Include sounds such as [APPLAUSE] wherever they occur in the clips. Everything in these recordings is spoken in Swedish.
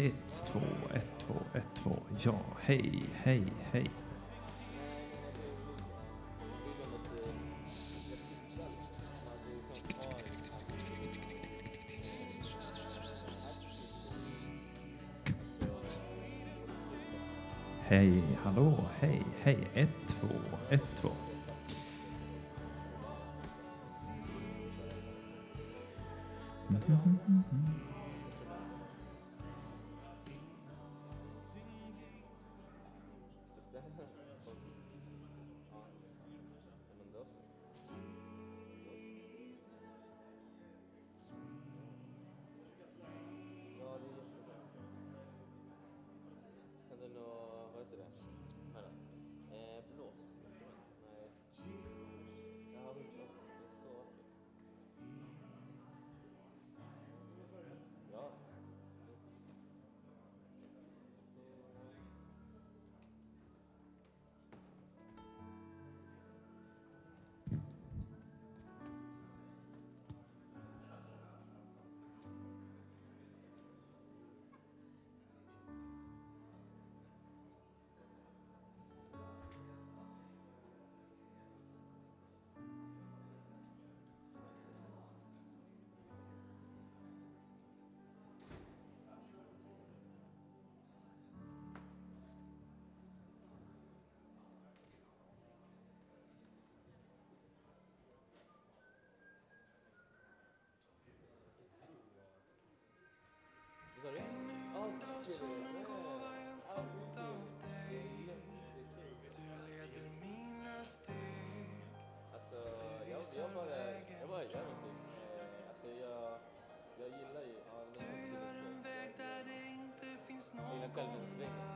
1, 2, 1, 2, 1, 2. Ja, hej, hej, hej. Hej, hallå, hej, hej. 1, 2, 1, 2, Allt kul. Nej, allt kul. Alltså, jag, jag bara, jag bara gör någonting. Alltså, jag, jag gillar ju, ja, den här musiken. Jag gillar självutveckling. Så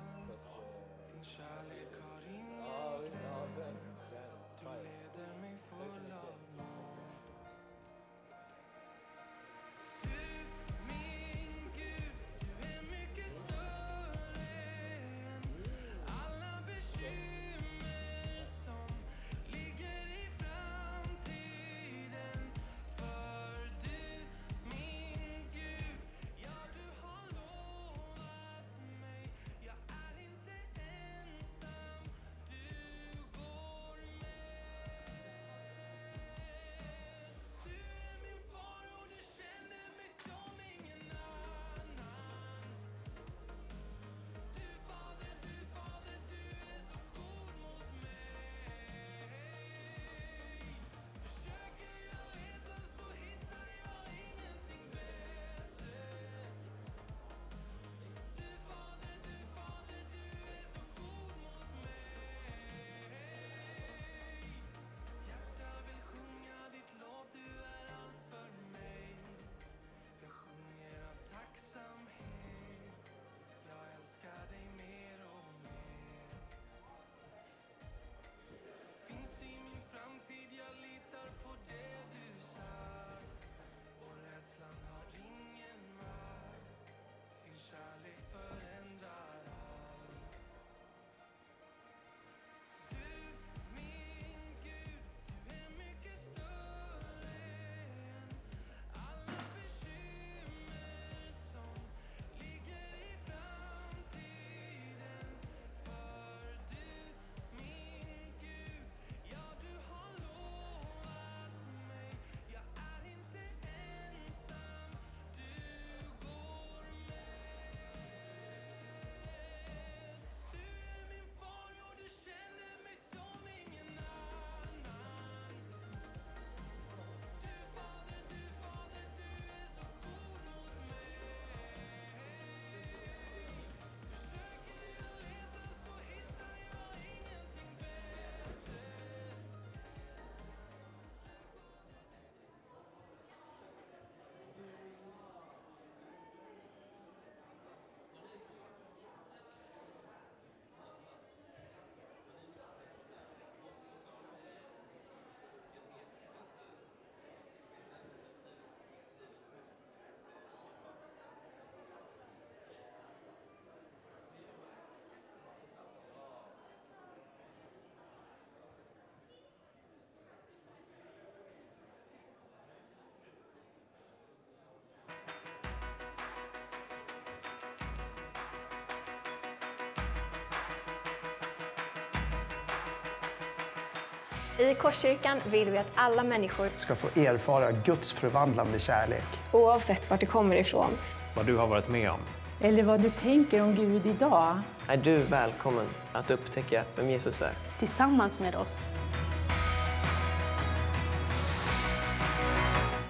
I Korskyrkan vill vi att alla människor, ska få erfara Guds förvandlande kärlek. oavsett vart de kommer ifrån, vad du har varit med om. Eller vad du tänker om Gud idag. Är du välkommen att upptäcka vem Jesus är? tillsammans med oss.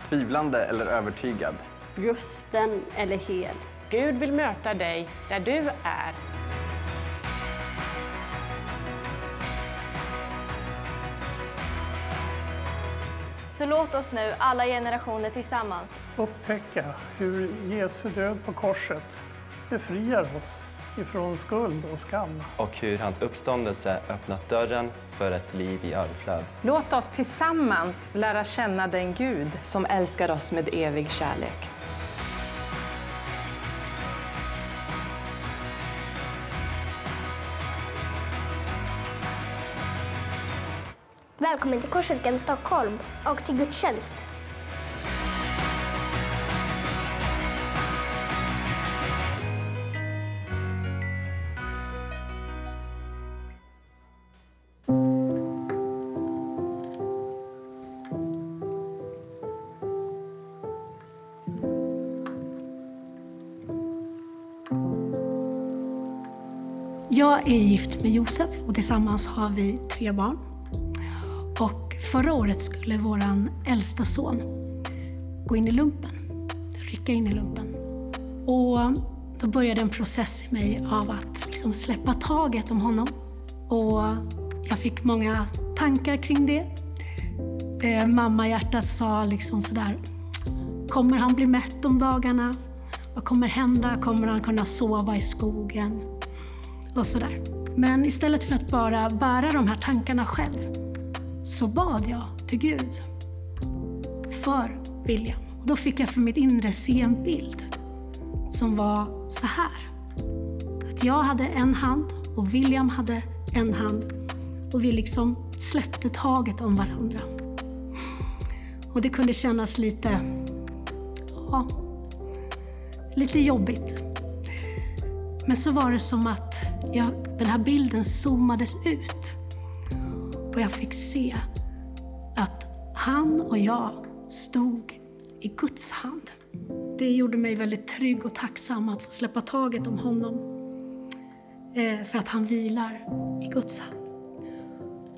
Tvivlande eller övertygad? Brusten eller hel. Gud vill möta dig där du är. Så låt oss nu alla generationer tillsammans upptäcka hur Jesu död på korset befriar oss ifrån skuld och skam. Och hur hans uppståndelse öppnat dörren för ett liv i överflöd. Låt oss tillsammans lära känna den Gud som älskar oss med evig kärlek. Välkommen till Korskyrkan Stockholm och till gudstjänst. Jag är gift med Josef och tillsammans har vi tre barn. Förra året skulle vår äldsta son gå in i lumpen, rycka in i lumpen. Och då började en process i mig av att liksom släppa taget om honom. Och jag fick många tankar kring det. Eh, mamma hjärtat sa liksom sådär, kommer han bli mätt om dagarna? Vad kommer hända? Kommer han kunna sova i skogen? Och sådär. Men istället för att bara bära de här tankarna själv så bad jag till Gud för William. Och då fick jag för mitt inre se en bild som var så här. Att jag hade en hand och William hade en hand och vi liksom släppte taget om varandra. Och det kunde kännas lite, ja, lite jobbigt. Men så var det som att jag, den här bilden zoomades ut och jag fick se att han och jag stod i Guds hand. Det gjorde mig väldigt trygg och tacksam att få släppa taget om honom. Eh, för att han vilar i Guds hand.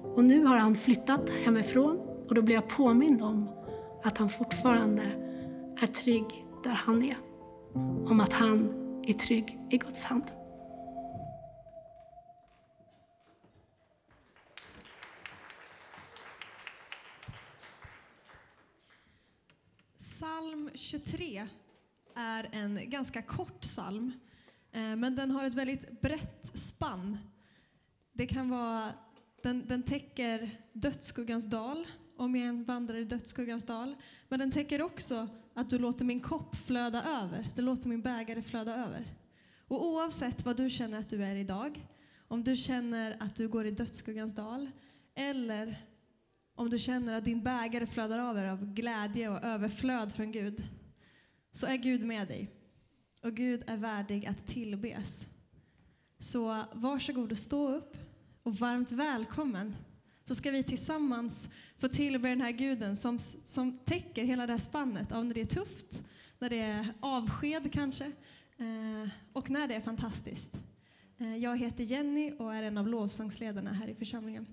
Och nu har han flyttat hemifrån och då blir jag påmind om att han fortfarande är trygg där han är. Om att han är trygg i Guds hand. Psalm 23 är en ganska kort psalm, eh, men den har ett väldigt brett spann. Det kan vara, den, den täcker dödsskuggans dal, om jag än vandrar i dödsskuggans dal. Men den täcker också att du låter min kopp flöda över, du låter min bägare flöda över. Och oavsett vad du känner att du är idag, om du känner att du går i dödsskuggans dal, eller om du känner att din bägare flödar över av glädje och överflöd från Gud, så är Gud med dig. Och Gud är värdig att tillbes. Så varsågod och stå upp och varmt välkommen. Så ska vi tillsammans få tillbe den här guden som, som täcker hela det här spannet av när det är tufft, när det är avsked kanske, eh, och när det är fantastiskt. Eh, jag heter Jenny och är en av lovsångsledarna här i församlingen.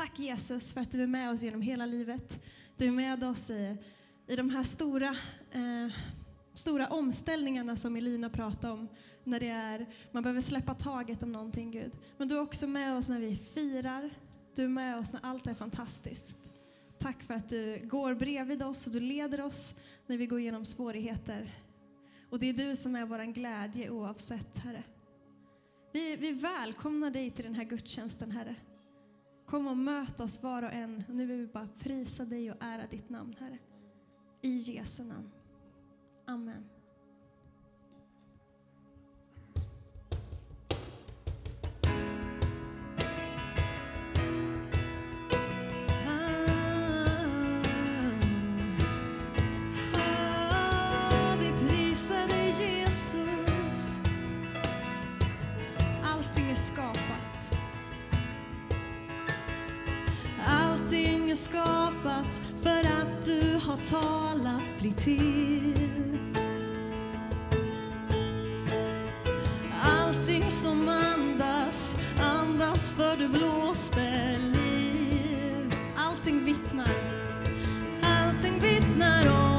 Tack Jesus för att du är med oss genom hela livet. Du är med oss i, i de här stora, eh, stora omställningarna som Elina pratade om. När det är, man behöver släppa taget om någonting Gud. Men du är också med oss när vi firar. Du är med oss när allt är fantastiskt. Tack för att du går bredvid oss och du leder oss när vi går igenom svårigheter. Och det är du som är vår glädje oavsett, Herre. Vi, vi välkomnar dig till den här gudstjänsten, Herre. Kom och möt oss var och en. Nu vill vi bara prisa dig och ära ditt namn, Herre. I Jesu namn. Amen. skapat för att du har talat bli till. Allting som andas, andas för du blåste liv. Allting vittnar, allting vittnar om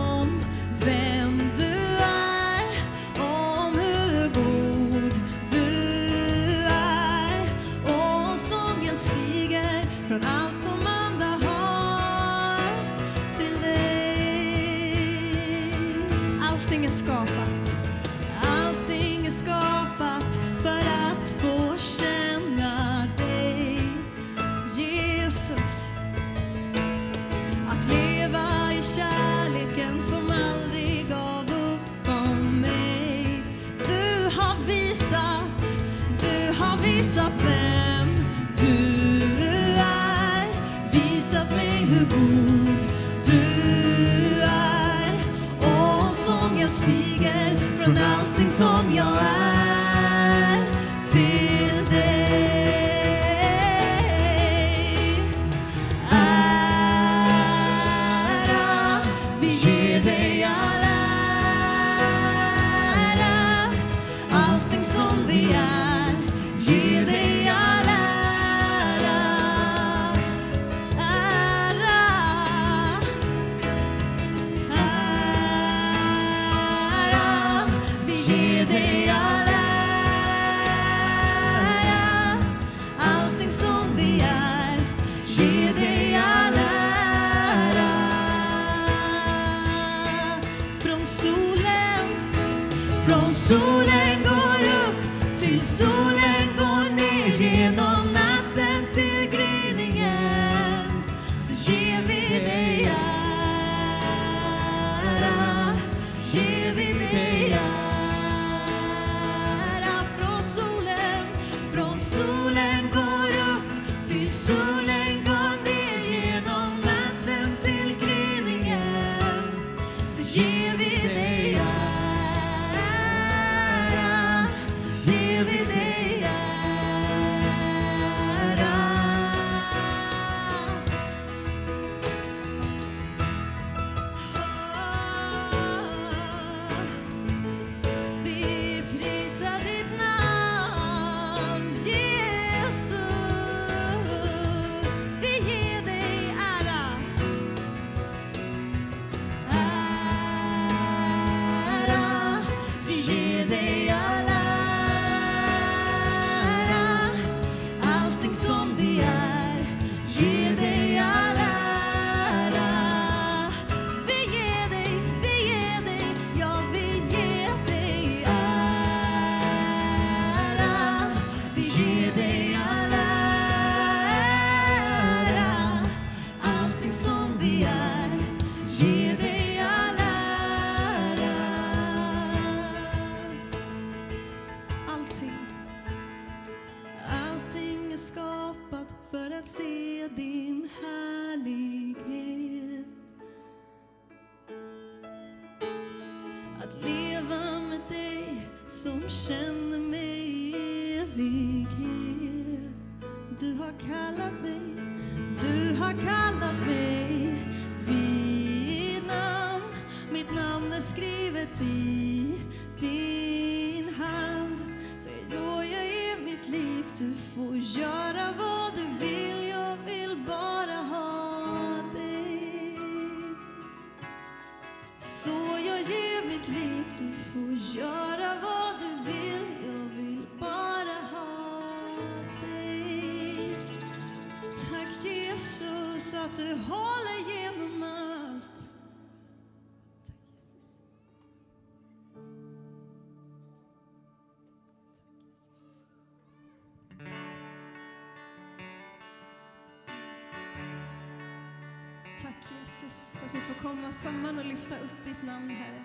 samman och lyfta upp ditt namn, Herre.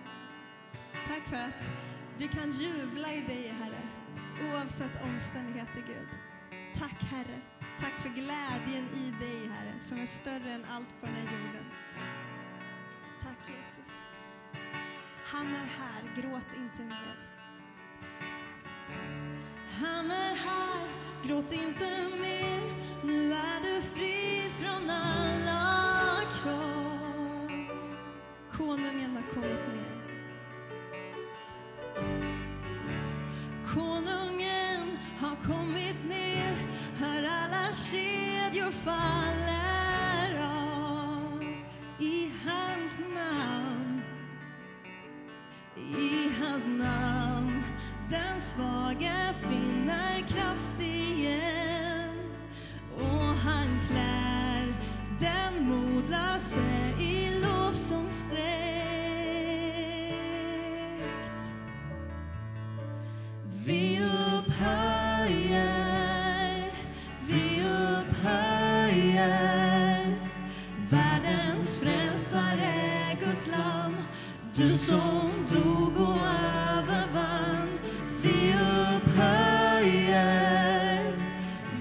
Tack för att vi kan jubla i dig, Herre, oavsett omständigheter, Gud. Tack, Herre. Tack för glädjen i dig, Herre, som är större än allt på den här jorden. Tack, Jesus. Han är här, gråt inte mer. Han är här, gråt inte mer. Nu är du fri konungen har kommit ner. Konungen har kommit ner, här alla kedjor faller av. I hans namn, i hans namn, den svage finner kraft Du som dog och övervann Vi upphöjer,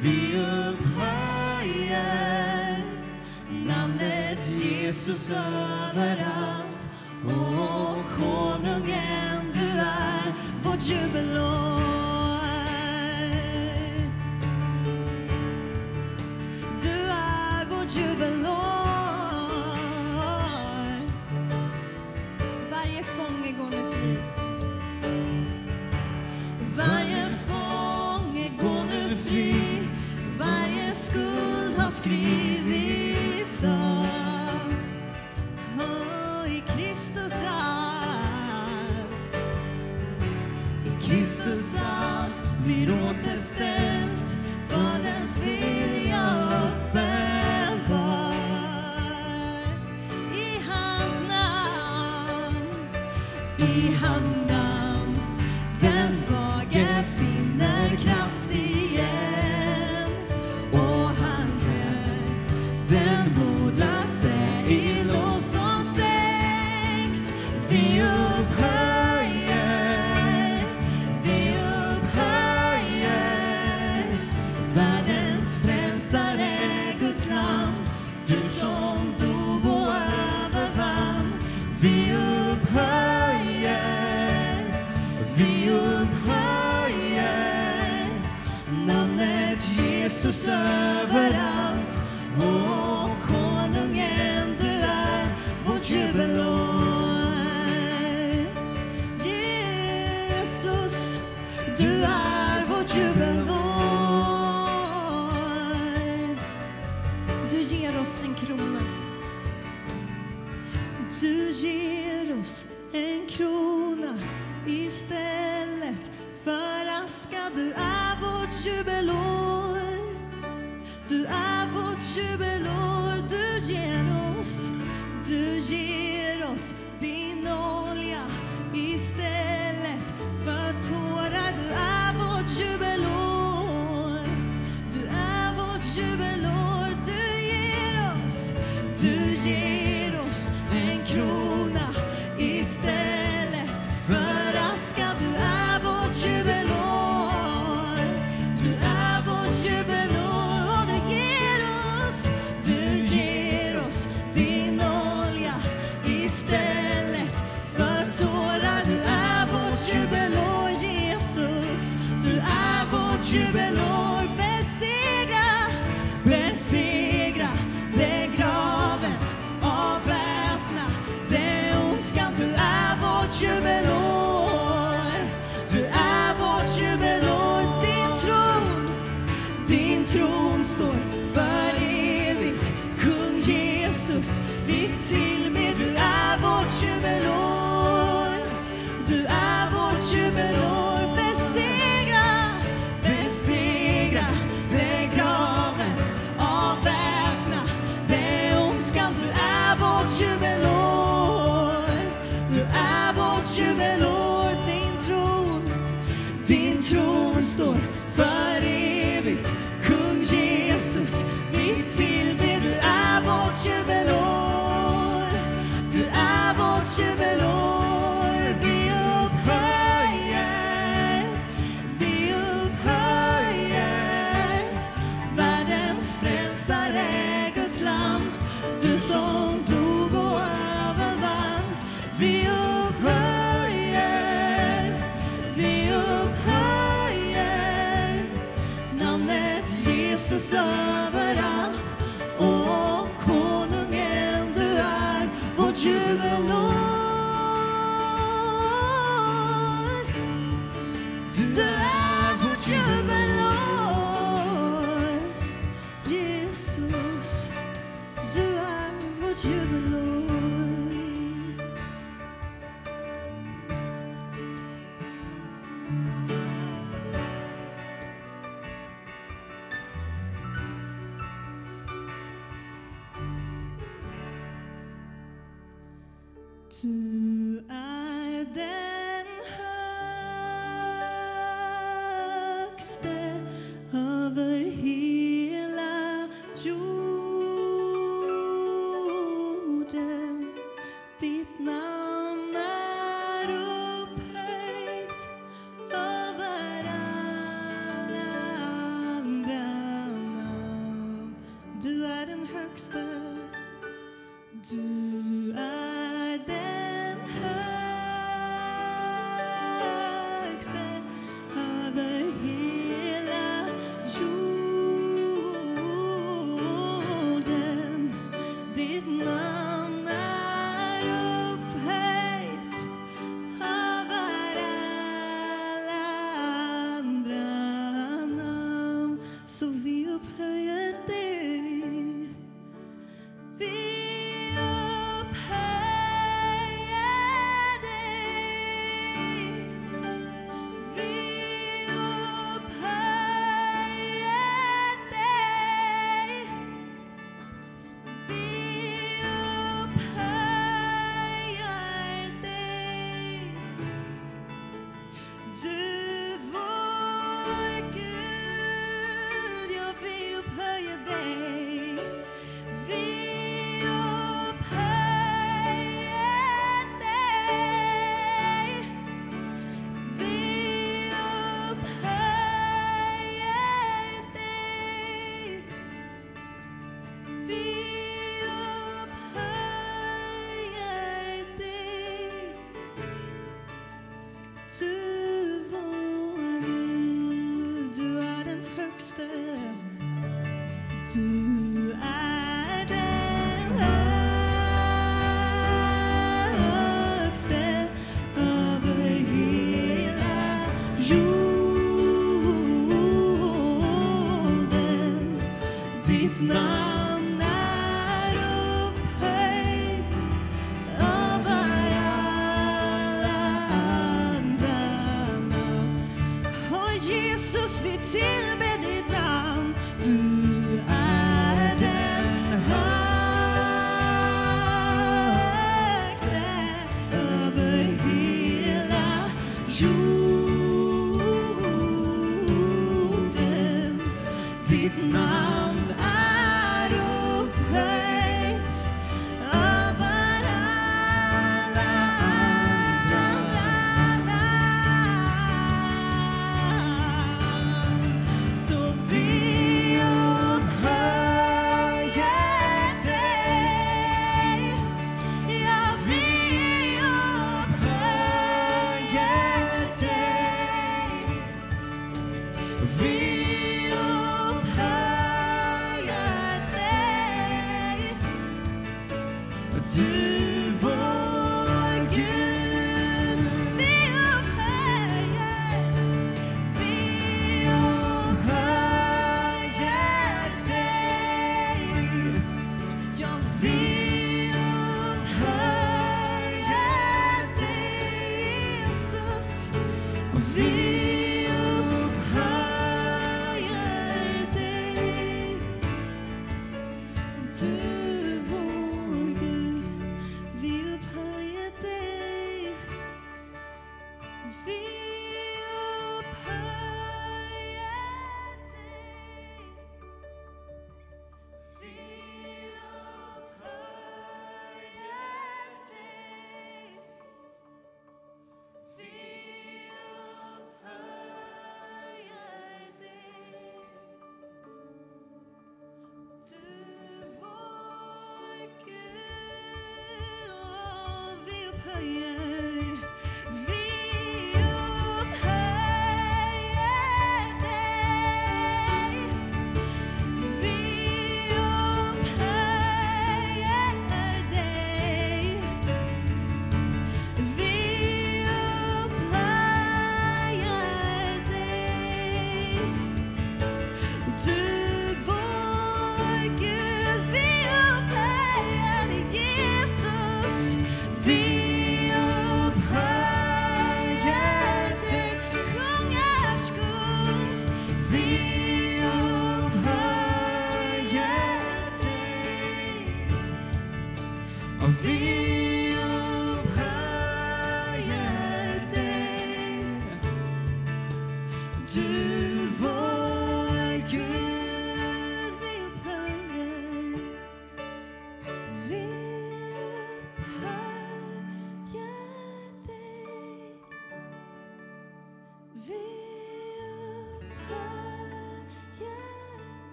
vi upphöjer namnet Jesus överallt. Och konungen du är vårt jubelår.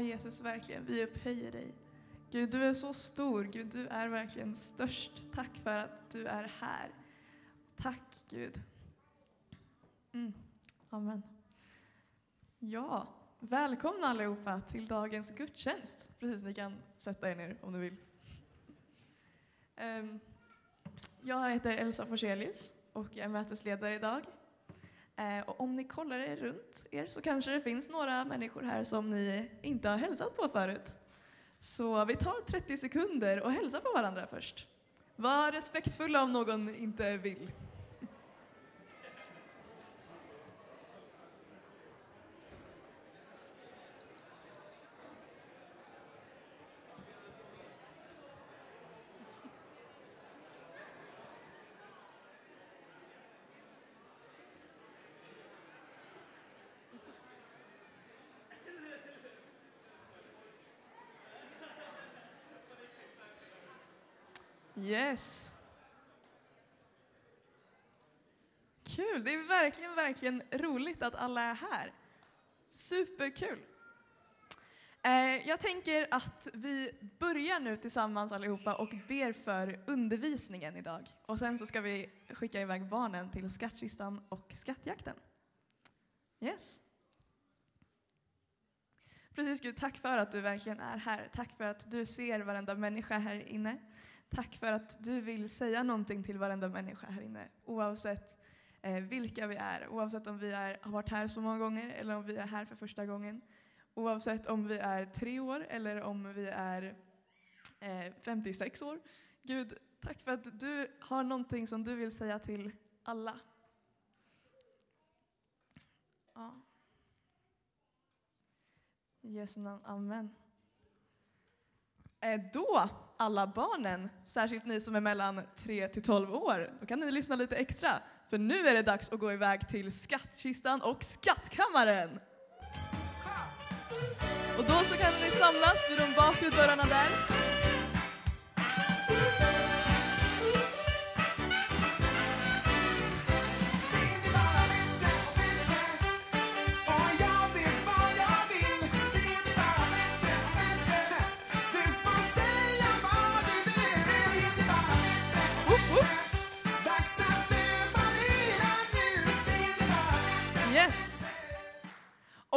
Jesus, verkligen. Vi upphöjer dig. Gud, du är så stor. Gud, du är verkligen störst. Tack för att du är här. Tack, Gud. Mm. Amen. Ja, välkomna allihopa till dagens gudstjänst. Precis, ni kan sätta er ner om ni vill. Ehm, jag heter Elsa Forselius och jag är mötesledare idag. Eh, och om ni kollar er runt er så kanske det finns några människor här som ni inte har hälsat på förut. Så vi tar 30 sekunder och hälsar på varandra först. Var respektfulla om någon inte vill. Yes. Kul, det är verkligen, verkligen roligt att alla är här. Superkul. Eh, jag tänker att vi börjar nu tillsammans allihopa och ber för undervisningen idag. Och sen så ska vi skicka iväg barnen till skattkistan och skattjakten. Yes. Precis Gud, tack för att du verkligen är här. Tack för att du ser varenda människa här inne. Tack för att du vill säga någonting till varenda människa här inne. Oavsett eh, vilka vi är. Oavsett om vi är, har varit här så många gånger eller om vi är här för första gången. Oavsett om vi är tre år eller om vi är eh, 56 år. Gud, tack för att du har någonting som du vill säga till alla. Ja. I Jesu namn, amen. Eh, Då, alla barnen, särskilt ni som är mellan 3 till 12 år, då kan ni lyssna lite extra. För nu är det dags att gå iväg till skattkistan och skattkammaren. Och då så kan ni samlas vid de bakre dörrarna där.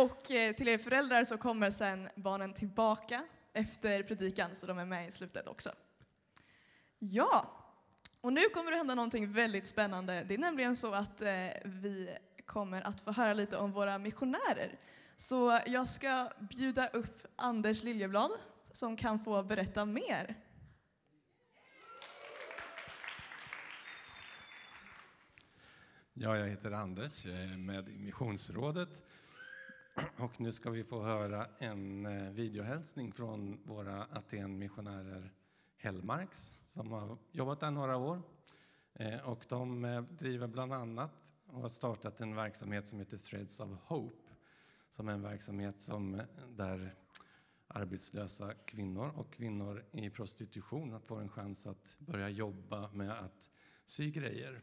Och eh, till er föräldrar så kommer sen barnen tillbaka efter predikan så de är med i slutet också. Ja, och nu kommer det hända någonting väldigt spännande. Det är nämligen så att eh, vi kommer att få höra lite om våra missionärer. Så jag ska bjuda upp Anders Liljeblad som kan få berätta mer. Ja, jag heter Anders, jag är med i Missionsrådet. [CLEARS THROAT] Och nu ska vi få höra en eh, videohälsning från våra Aten-missionärer Hellmarks som har jobbat där några år. Eh, och de eh, driver bland annat och har startat en verksamhet som heter Threads of Hope som är en verksamhet som, där arbetslösa kvinnor och kvinnor i prostitution får en chans att börja jobba med att sy grejer.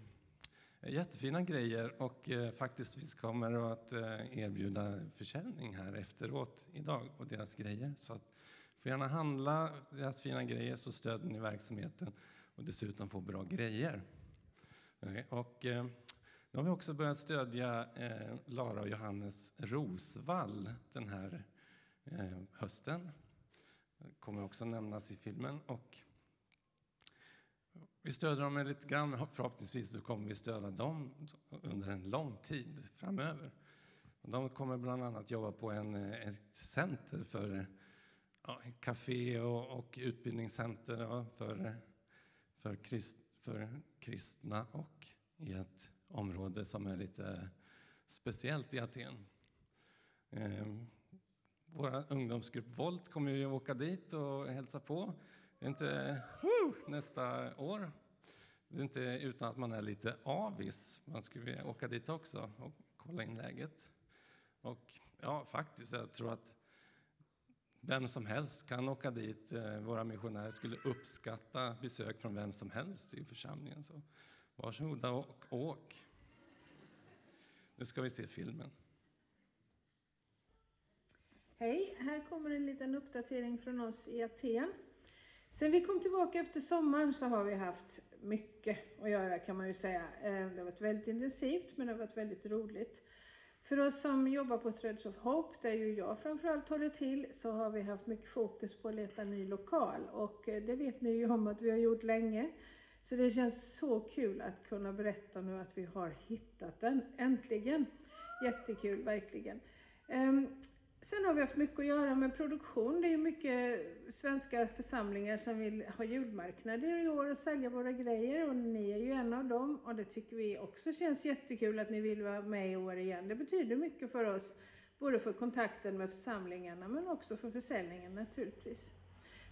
Jättefina grejer och eh, faktiskt vi kommer att eh, erbjuda försäljning här efteråt idag och deras grejer. Så att, får gärna handla deras fina grejer så stöder ni verksamheten och dessutom får bra grejer. Eh, och, eh, nu har vi också börjat stödja eh, Lara och Johannes Rosvall den här eh, hösten. Det kommer också nämnas i filmen. Och vi stöder dem lite grann. Förhoppningsvis så kommer vi stödja dem under en lång tid framöver. De kommer bland annat jobba på en, eh, ett center för ja, café och, och utbildningscenter ja, för, för, krist, för kristna och i ett område som är lite speciellt i Aten. Ehm, vår ungdomsgrupp Volt kommer ju åka dit och hälsa på. Det är inte woo, nästa år. Det är inte utan att man är lite avis. Man skulle vilja åka dit också och kolla in läget. Och ja, faktiskt, jag tror att vem som helst kan åka dit. Eh, våra missionärer skulle uppskatta besök från vem som helst i församlingen. Så Varsågoda och åk. Nu ska vi se filmen. Hej, här kommer en liten uppdatering från oss i Aten. Sen vi kom tillbaka efter sommaren så har vi haft mycket att göra kan man ju säga. Eh, det har varit väldigt intensivt men det har varit väldigt roligt. För oss som jobbar på Threads of Hope, där ju jag framförallt håller till, så har vi haft mycket fokus på att leta ny lokal. Och eh, det vet ni ju om att vi har gjort länge. Så det känns så kul att kunna berätta nu att vi har hittat den, äntligen. Jättekul, verkligen. Ehm, Sen har vi haft mycket att göra med produktion. Det är mycket svenska församlingar som vill ha julmarknader i år och sälja våra grejer och ni är ju en av dem och det tycker vi också känns jättekul att ni vill vara med i år igen. Det betyder mycket för oss, både för kontakten med församlingarna men också för försäljningen naturligtvis.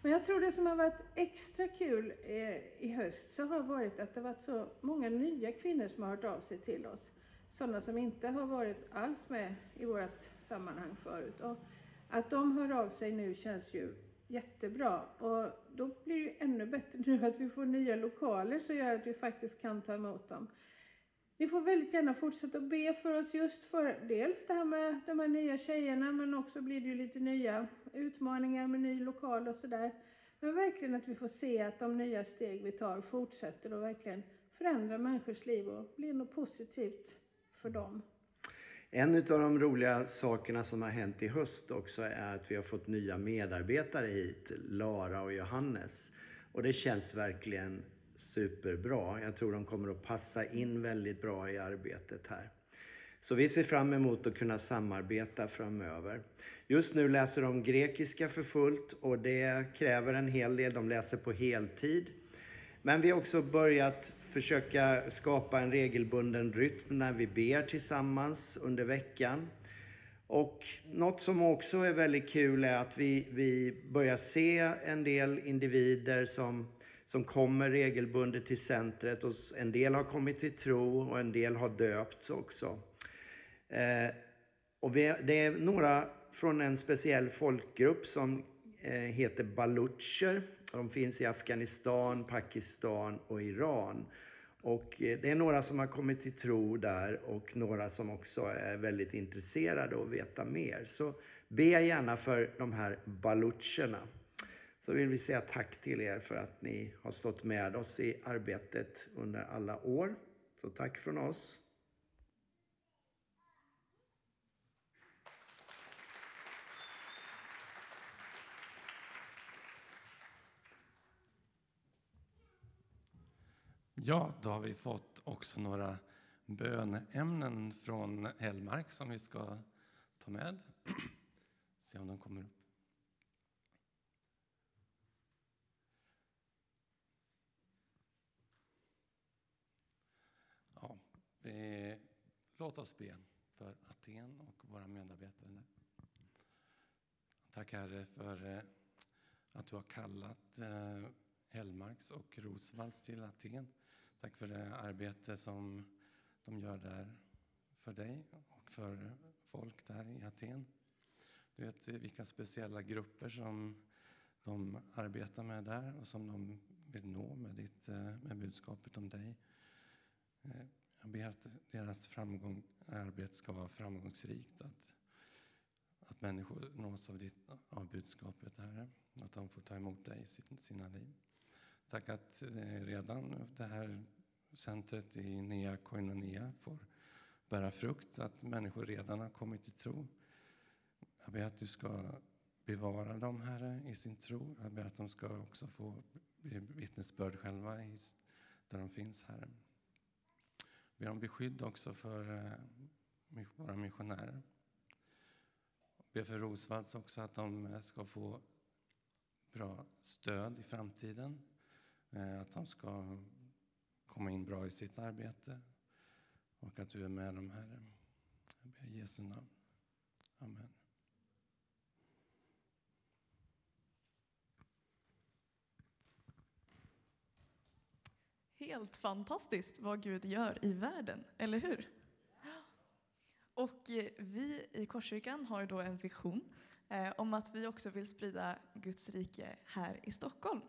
Men jag tror det som har varit extra kul eh, i höst så har varit att det har varit så många nya kvinnor som har hört av sig till oss. Sådana som inte har varit alls med i vårt sammanhang förut. Och att de hör av sig nu känns ju jättebra. Och då blir det ju ännu bättre nu att vi får nya lokaler som gör att vi faktiskt kan ta emot dem. Ni får väldigt gärna fortsätta att be för oss just för dels det här med de här nya tjejerna men också blir det ju lite nya utmaningar med ny lokal och sådär. Men verkligen att vi får se att de nya steg vi tar fortsätter och verkligen förändrar människors liv och blir något positivt för dem. En av de roliga sakerna som har hänt i höst också är att vi har fått nya medarbetare hit, Lara och Johannes. Och det känns verkligen superbra. Jag tror de kommer att passa in väldigt bra i arbetet här. Så vi ser fram emot att kunna samarbeta framöver. Just nu läser de grekiska för fullt och det kräver en hel del. De läser på heltid. Men vi har också börjat försöka skapa en regelbunden rytm när vi ber tillsammans under veckan. Och något som också är väldigt kul är att vi, vi börjar se en del individer som, som kommer regelbundet till centret. Och en del har kommit till tro och en del har döpts också. Eh, och vi, det är några från en speciell folkgrupp som eh, heter balucher. De finns i Afghanistan, Pakistan och Iran. Och eh, det är några som har kommit till tro där och några som också är väldigt intresserade och veta mer. Så be gärna för de här balucherna. Så vill vi säga tack till er för att ni har stått med oss i arbetet under alla år. Så tack från oss. Ja, då har vi fått också några böneämnen från Hellmark som vi ska ta med. Se om de kommer upp. Ja, vi, låt oss be för Aten och våra medarbetare. Tack Herre för eh, att du har kallat eh, Hellmarks och Rosvalls till Aten. Tack för det arbete som de gör där för dig och för folk där i Aten. Du vet vilka speciella grupper som de arbetar med där och som de vill nå med, ditt, eh, med budskapet om dig. Eh, jag ber att deras framgång, arbete ska vara framgångsrikt. Att, att människor nås av, ditt, av budskapet, Herre. Att de får ta emot dig i sina liv. Tack att eh, redan det här centret i Nya Koinonia får bära frukt, att människor redan har kommit till tro. Jag ber att du ska bevara dem, Herre, i sin tro. Jag ber att de ska också få bli vittnesbörd själva där de finns, Herre. Jag ber om beskydd också för eh, våra missionärer. Jag ber för Rosvalls också att de ska få bra stöd i framtiden. Eh, att de ska komma in bra i sitt arbete och att du är med dem, Herre. Jag ber i Jesu namn. Amen. Helt fantastiskt vad Gud gör i världen, eller hur? Och eh, vi i Korskyrkan har då en vision eh, om att vi också vill sprida Guds rike här i Stockholm.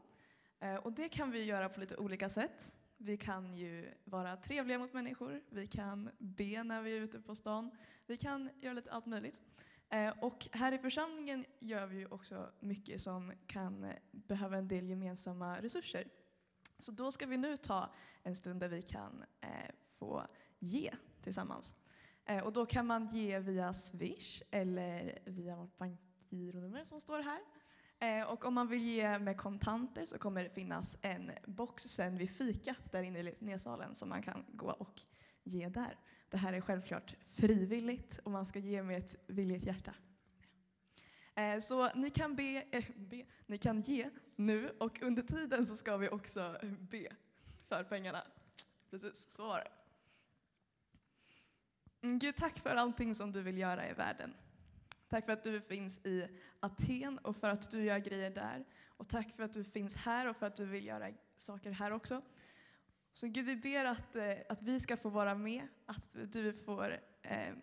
Eh, och det kan vi göra på lite olika sätt. Vi kan ju vara trevliga mot människor, vi kan be när vi är ute på stan, vi kan göra lite allt möjligt. Eh, och här i församlingen gör vi ju också mycket som kan behöva en del gemensamma resurser. Så då ska vi nu ta en stund där vi kan eh, få ge tillsammans. Och då kan man ge via Swish eller via vårt bankgironummer som står här. Eh, och om man vill ge med kontanter så kommer det finnas en box sen vid fikat där inne i nedsalen som man kan gå och ge där. Det här är självklart frivilligt och man ska ge med ett villigt hjärta. Eh, så ni kan, be, äh, be, ni kan ge nu och under tiden så ska vi också be för pengarna. Precis, så var det. Mm, Gud, tack för allting som du vill göra i världen. Tack för att du finns i Aten och för att du gör grejer där. Och tack för att du finns här och för att du vill göra saker här också. Så Gud, vi ber att, eh, att vi ska få vara med, att du får, eh,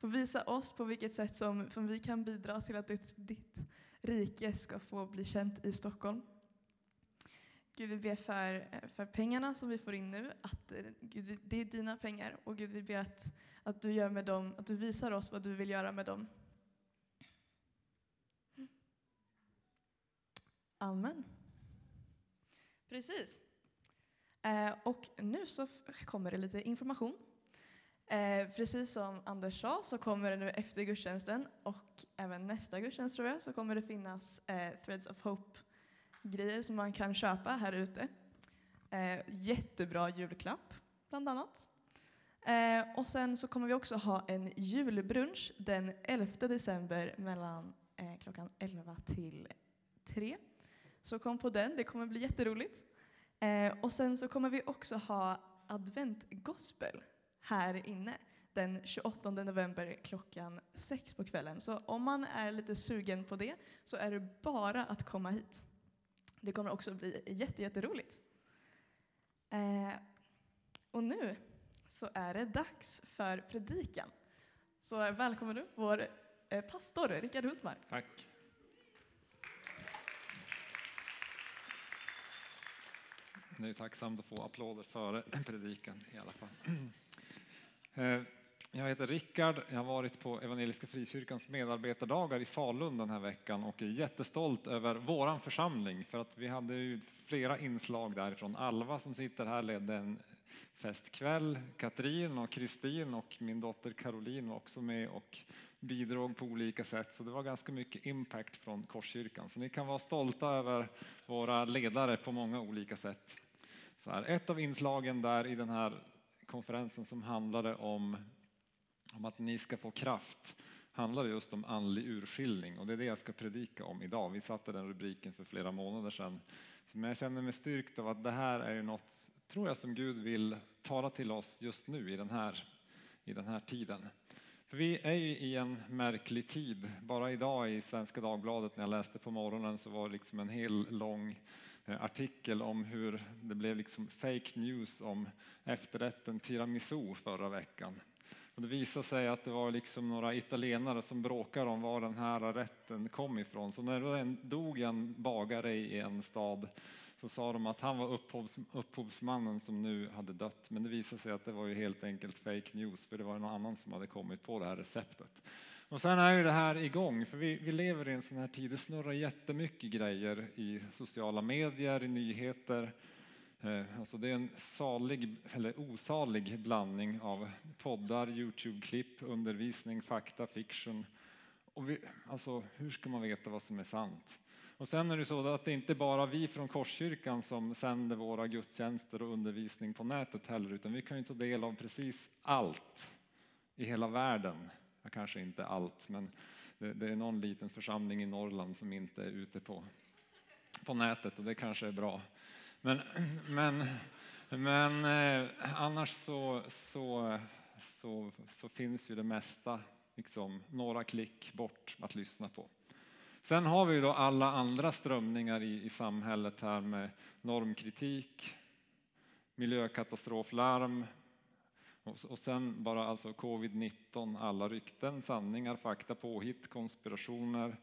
får visa oss på vilket sätt som, som vi kan bidra till att ditt, ditt rike ska få bli känt i Stockholm. Gud, vi ber för, eh, för pengarna som vi får in nu, att eh, Gud, det är dina pengar. Och Gud, vi ber att, att du gör med dem, att du visar oss vad du vill göra med dem. Amen. Precis. Eh, och nu så kommer det lite information. Eh, precis som Anders sa så kommer det nu efter gudstjänsten och även nästa gudstjänst tror jag så kommer det finnas eh, Threads of Hope-grejer som man kan köpa här ute. Jättebra julklapp bland annat. Och sen så kommer vi också ha en julbrunch den 11 december mellan klockan 11 till 3. Så kom på den, det kommer bli jätteroligt. Eh, och sen så kommer vi också ha adventgospel här inne den 28 november klockan sex på kvällen. Så om man är lite sugen på det så är det bara att komma hit. Det kommer också bli jätteroligt. Eh, och nu så är det dags för predikan. Så välkommen upp vår eh, pastor Rickard Hultmark. Tack. Det är tacksamt att få applåder före [CLEARS THROAT] predikan i alla fall. [CLEARS THROAT] Eh, jag heter Rickard, jag har varit på Evangeliska Frikyrkans medarbetardagar i Falun den här veckan och är jättestolt över våran församling för att vi hade ju flera inslag därifrån. Alva som sitter här ledde en festkväll. Katrin och Kristin och min dotter Caroline var också med och bidrog på olika sätt. Så det var ganska mycket impact från Korskyrkan. Så ni kan vara stolta över våra ledare på många olika sätt. Så här, ett av inslagen där i den här konferensen som handlade om, om att ni ska få kraft handlade just om andlig urskiljning och det är det jag ska predika om idag. Vi satte den rubriken för flera månader sedan. Men jag känner mig styrkt av att det här är ju något, tror jag, som Gud vill tala till oss just nu i den här, i den här tiden. För vi är ju i en märklig tid. Bara idag i Svenska Dagbladet när jag läste på morgonen så var det liksom en hel lång Eh, artikel om hur det blev liksom fake news om efterrätten tiramisu förra veckan. Och det visade sig att det var liksom några italienare som bråkade om var den här rätten kom ifrån. Så när det dog en bagare i en stad så sa de att han var upphovs, upphovsmannen som nu hade dött. Men det visade sig att det var ju helt enkelt fake news för det var någon annan som hade kommit på det här receptet. Och sen är ju det här igång, för vi, vi lever i en sån här tid, det snurrar jättemycket grejer i sociala medier, i nyheter. Eh, alltså det är en salig, eller osalig blandning av poddar, Youtube-klipp, undervisning, fakta, fiction. Och vi, alltså, hur ska man veta vad som är sant? Och sen är det så att det inte bara vi från Korskyrkan som sänder våra gudstjänster och undervisning på nätet heller, utan vi kan ju ta del av precis allt i hela världen. Ja, kanske inte allt, men det, det, är någon liten församling i Norrland som inte är ute på, på nätet och det kanske är bra. Men, men, men eh, annars så, så, så, så finns ju det mesta liksom, några klick bort att lyssna på. Sen har vi då alla andra strömningar i, i samhället här med normkritik, miljökatastroflarm och, sen bara alltså covid-19, alla rykten, sanningar, fakta, påhitt, konspirationer.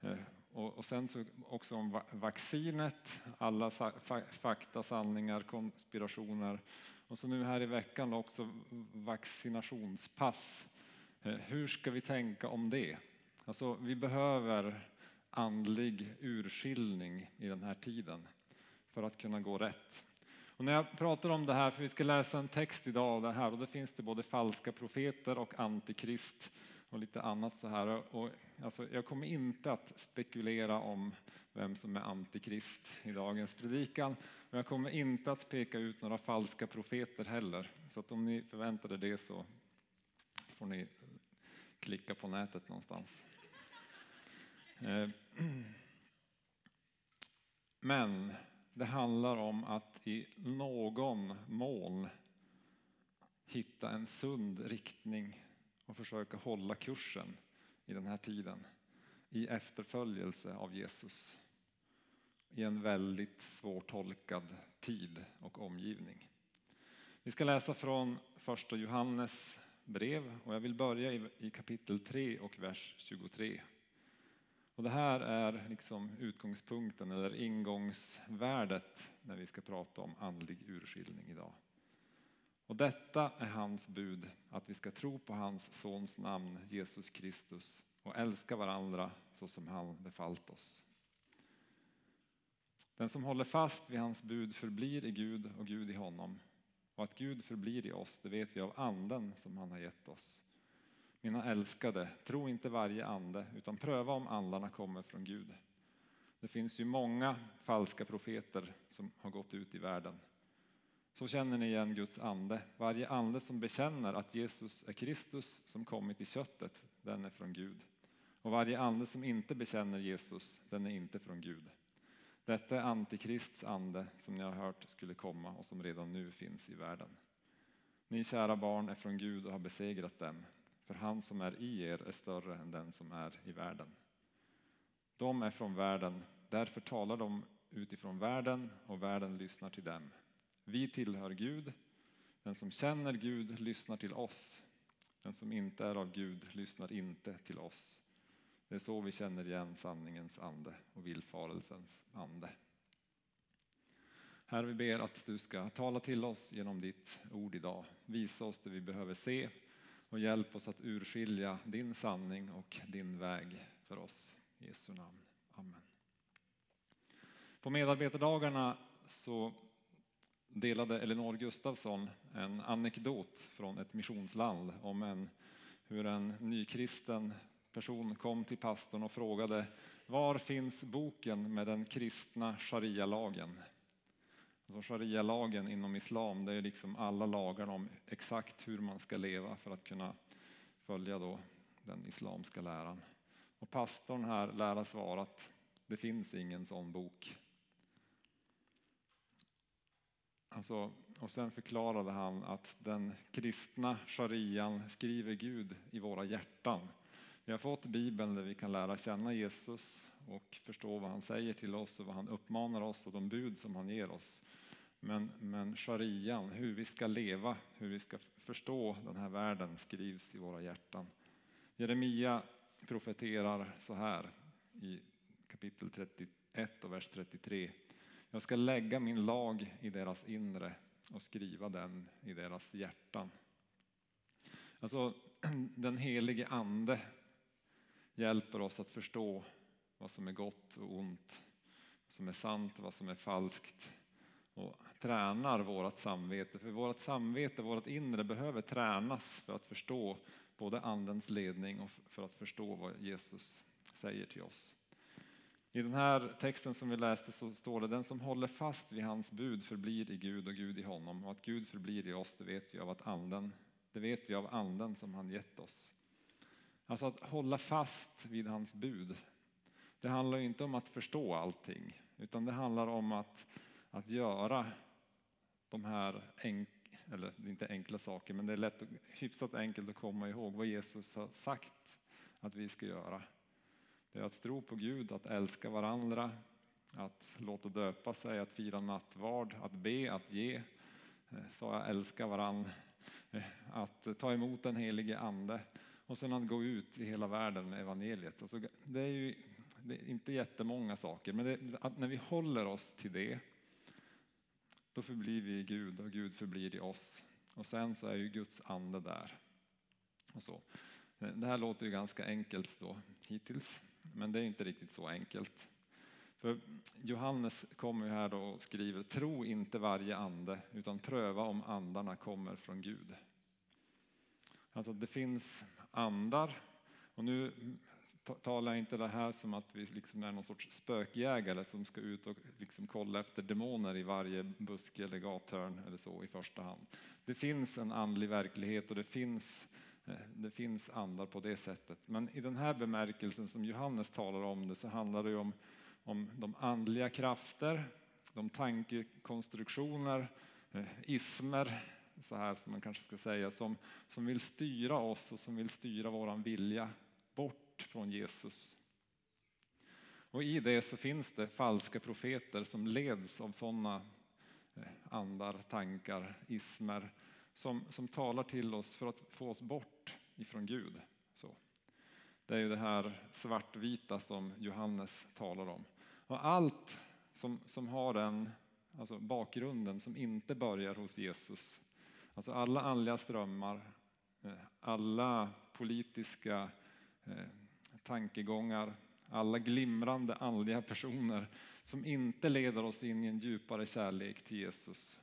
Eh, och, sen så också om vaccinet, alla fakta, sanningar, konspirationer. Och så nu här i veckan också vaccinationspass. Eh, hur ska vi tänka om det? Alltså, vi behöver andlig urskiljning i den här tiden för att kunna gå rätt. Och när jag pratar om det här, för vi ska läsa en text idag av det här och det finns det både falska profeter och antikrist och lite annat så här. Och, alltså, jag kommer inte att spekulera om vem som är antikrist i dagens predikan. Och jag kommer inte att peka ut några falska profeter heller. Så att om ni förväntade det så får ni klicka på nätet någonstans. Eh, [CLEARS THROAT] Men det handlar om att i någon mån hitta en sund riktning och försöka hålla kursen i den här tiden i efterföljelse av Jesus i en väldigt svårtolkad tid och omgivning. Vi ska läsa från första Johannes brev och jag vill börja i kapitel 3 och vers 23. Och det här är liksom utgångspunkten eller ingångsvärdet när vi ska prata om andlig urskiljning idag. Och detta är hans bud, att vi ska tro på hans sons namn, Jesus Kristus, och älska varandra så som han befallt oss. Den som håller fast vid hans bud förblir i Gud och Gud i honom. Och att Gud förblir i oss, det vet vi av anden som han har gett oss. Mina älskade, tro inte varje ande, utan pröva om andarna kommer från Gud. Det finns ju många falska profeter som har gått ut i världen. Så känner ni igen Guds ande. Varje ande som bekänner att Jesus är Kristus som kommit i köttet, den är från Gud. Och varje ande som inte bekänner Jesus, den är inte från Gud. Detta är Antikrists ande som ni har hört skulle komma och som redan nu finns i världen. Ni kära barn är från Gud och har besegrat dem, för han som är i er är större än den som är i världen. De är från världen, därför talar de utifrån världen och världen lyssnar till dem. Vi tillhör Gud. Den som känner Gud lyssnar till oss. Den som inte är av Gud lyssnar inte till oss. Det är så vi känner igen sanningens ande och villfarelsens ande. Herre, vi ber att du ska tala till oss genom ditt ord idag. Visa oss det vi behöver se och hjälp oss att urskilja din sanning och din väg för oss. I Jesu namn. Amen. På medarbetardagarna så delade Elinor Gustafsson en anekdot från ett missionsland om en, hur en nykristen person kom till pastorn och frågade var finns boken med den kristna sharia-lagen? Alltså sharia-lagen inom islam, det är liksom alla lagar om exakt hur man ska leva för att kunna följa då den islamska läran. Och pastorn här lär ha svarat, det finns ingen sån bok. Alltså, och sen förklarade han att den kristna sharian skriver Gud i våra hjärtan. Vi har fått Bibeln där vi kan lära känna Jesus och förstå vad han säger till oss och vad han uppmanar oss och de bud som han ger oss. Men, men sharian, hur vi ska leva, hur vi ska förstå den här världen skrivs i våra hjärtan. Jeremia profeterar så här i kapitel 31 och vers 33. Jag ska lägga min lag i deras inre och skriva den i deras hjärtan. Alltså, [CLEARS THROAT] den helige ande hjälper oss att förstå vad som är gott och ont, vad som är sant och vad som är falskt och tränar vårt samvete. För vårt samvete, vårt inre behöver tränas för att förstå både andens ledning och för att förstå vad Jesus säger till oss. I den här texten som vi läste så står det den som håller fast vid hans bud förblir i Gud och Gud i honom och att Gud förblir i oss det vet vi av att anden, det vet vi av anden som han gett oss. Alltså att hålla fast vid hans bud. Det handlar inte om att förstå allting utan det handlar om att, att göra de här enk, eller inte enkla saker men det är lätt, hyfsat enkelt att komma ihåg vad Jesus har sagt att vi ska göra. Det är att tro på Gud, att älska varandra, att låta döpa sig, att fira nattvard, att be, att ge. Eh, sa jag älska varandra. Eh, att ta emot den helige Ande och sen att gå ut i hela världen med evangeliet. Alltså det är ju det är inte jättemånga saker, men det, att när vi håller oss till det, då förblir vi i Gud och Gud förblir i oss. Och sen så är ju Guds ande där. Och så. Det här låter ju ganska enkelt då hittills, men det är inte riktigt så enkelt. För Johannes kommer ju här då och skriver, tro inte varje ande, utan pröva om andarna kommer från Gud. Alltså det finns andar, och nu talar jag inte det här som att vi liksom är någon sorts spökjägare som ska ut och liksom kolla efter demoner i varje buske eller gathörn eller så i första hand. Det finns en andlig verklighet och det finns, eh, det finns andar på det sättet. Men i den här bemärkelsen som Johannes talar om det så handlar det om, om de andliga krafter, de tankekonstruktioner, eh, ismer, så här som man kanske ska säga, som, som vill styra oss och som vill styra våran vilja bort från Jesus. Och i det så finns det falska profeter som leds av sådana eh, andar, tankar, ismer som, som talar till oss för att få oss bort ifrån Gud. Så. Det är ju det här svartvita som Johannes talar om. Och allt som, som har den alltså bakgrunden som inte börjar hos Jesus, alltså alla andliga strömmar, eh, alla politiska eh, tankegångar, alla glimrande andliga personer som inte leder oss in i en djupare kärlek till Jesus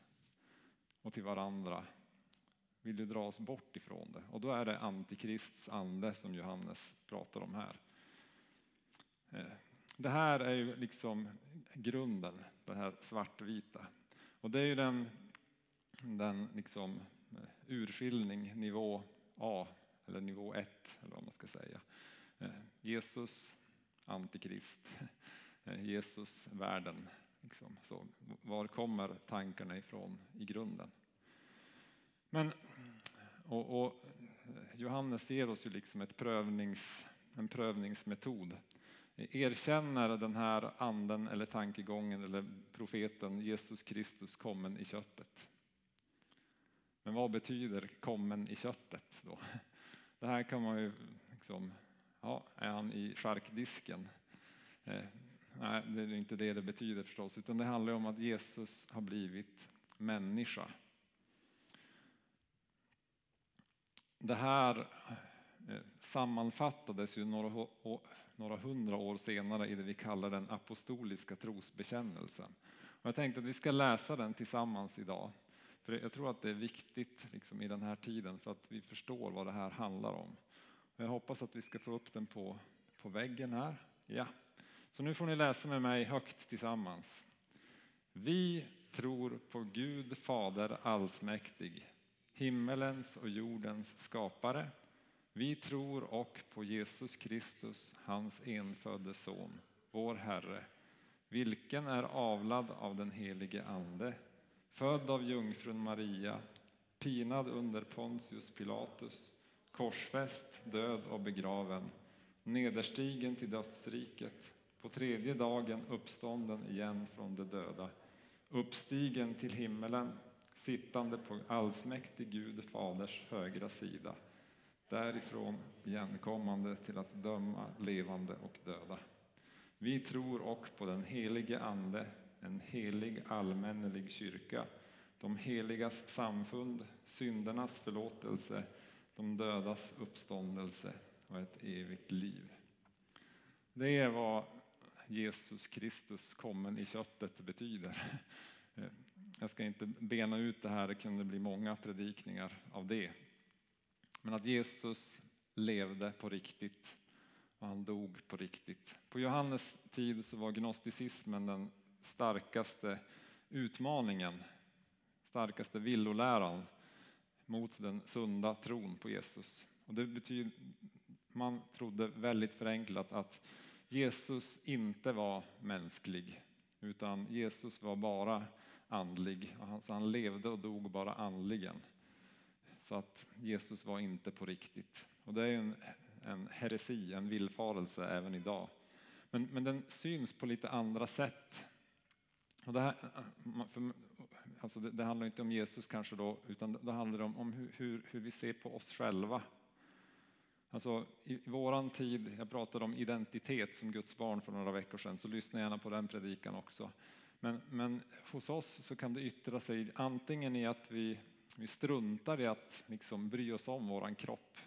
och till varandra vill ju dra oss bort ifrån det. Och då är det antikrists ande som Johannes pratar om här. Eh, det här är ju liksom grunden, det här svartvita. Och det är ju den, den liksom eh, urskiljning, nivå A, eller nivå 1, eller vad man ska säga. Eh, Jesus, antikrist, eh, Jesus, världen. Liksom. Så, var kommer tankarna ifrån i grunden? Men, och, och eh, Johannes ger oss ju liksom ett prövnings, en prövningsmetod. Erkänner den här anden eller tankegången eller profeten Jesus Kristus kommen i köttet. Men vad betyder kommen i köttet då? Det här kan man ju liksom, ja, är han i charkdisken? Eh, nej, det är inte det det betyder förstås, utan det handlar om att Jesus har blivit människa. Det här eh, sammanfattades ju några, några hundra år senare i det vi kallar den apostoliska trosbekännelsen. Och jag tänkte att vi ska läsa den tillsammans idag. För jag tror att det är viktigt liksom, i den här tiden för att vi förstår vad det här handlar om. Jag hoppas att vi ska få upp den på, på väggen här. Ja. Så nu får ni läsa med mig högt tillsammans. Vi tror på Gud Fader allsmäktig himmelens och jordens skapare. Vi tror och på Jesus Kristus, hans enfödde son, vår Herre, vilken är avlad av den helige Ande, född av jungfrun Maria, pinad under Pontius Pilatus, korsfäst, död och begraven, nederstigen till dödsriket, på tredje dagen uppstånden igen från de döda, uppstigen till himmelen, sittande på allsmäktig Gud Faders högra sida, därifrån igenkommande till att döma levande och döda. Vi tror och på den helige Ande, en helig allmännelig kyrka, de heligas samfund, syndernas förlåtelse, de dödas uppståndelse och ett evigt liv. Det är vad Jesus Kristus kommen i köttet betyder. Jag ska inte bena ut det här, det kunde bli många predikningar av det. Men att Jesus levde på riktigt och han dog på riktigt. På Johannes tid så var gnosticismen den starkaste utmaningen, starkaste villoläran mot den sunda tron på Jesus. Och det betyder, man trodde väldigt förenklat att Jesus inte var mänsklig, utan Jesus var bara andlig. Alltså han levde och dog bara andligen. Så att Jesus var inte på riktigt. Och det är en, en heresi, en villfarelse även idag. Men, men den syns på lite andra sätt. Och det, här, för, alltså det, det, handlar inte om Jesus kanske då, utan det handlar om, om hur, hur, hur vi ser på oss själva. Alltså, I våran tid, jag pratade om identitet som Guds barn för några veckor sedan, så lyssna gärna på den predikan också. Men, men hos oss så kan det yttra sig antingen i att vi, vi struntar i att liksom bry oss om våran kropp.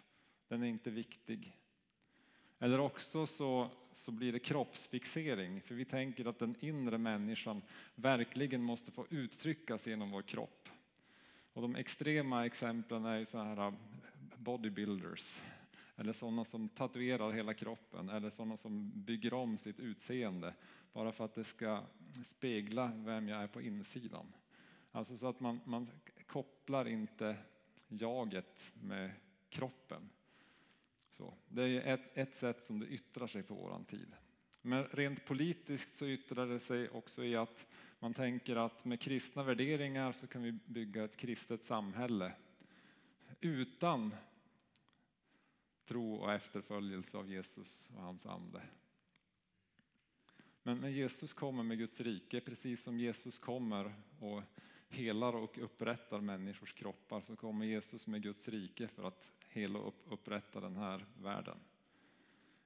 Den är inte viktig. Eller också så, så blir det kroppsfixering, för vi tänker att den inre människan verkligen måste få uttryckas genom vår kropp. Och de extrema exemplen är ju så här äh, bodybuilders, eller sådana som tatuerar hela kroppen, eller sådana som bygger om sitt utseende bara för att det ska spegla vem jag är på insidan. Alltså så att man, man kopplar inte jaget med kroppen. Så, det är ett, ett sätt som det yttrar sig på våran tid. Men rent politiskt så yttrar det sig också i att man tänker att med kristna värderingar så kan vi bygga ett kristet samhälle utan tro och efterföljelse av Jesus och hans ande. Men när Jesus kommer med Guds rike, precis som Jesus kommer och helar och upprättar människors kroppar, så kommer Jesus med Guds rike för att hela och upprätta den här världen.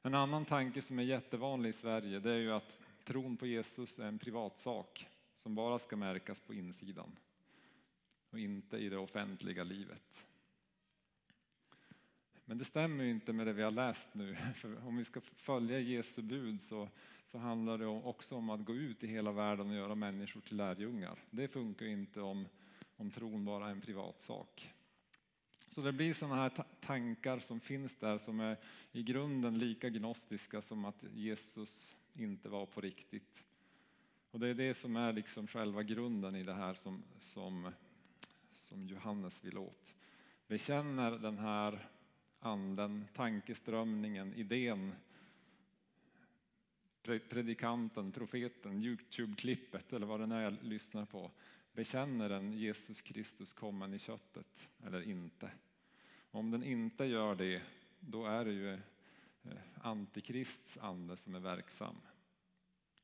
En annan tanke som är jättevanlig i Sverige, det är ju att tron på Jesus är en privatsak som bara ska märkas på insidan och inte i det offentliga livet. Men det stämmer ju inte med det vi har läst nu. [LAUGHS] För om vi ska följa Jesu bud så, så handlar det också om att gå ut i hela världen och göra människor till lärjungar. Det funkar ju inte om, om tron bara är en privatsak. Så det blir sådana här tankar som finns där som är i grunden lika gnostiska som att Jesus inte var på riktigt. Och det är det som är liksom själva grunden i det här som, som, som Johannes vill åt. Bekänner den här anden, tankeströmningen, idén, predikanten, profeten, Youtube-klippet eller vad det nu är jag lyssnar på. Bekänner den Jesus Kristus kommen i köttet eller inte? Om den inte gör det, då är det ju eh, antikrists ande som är verksam.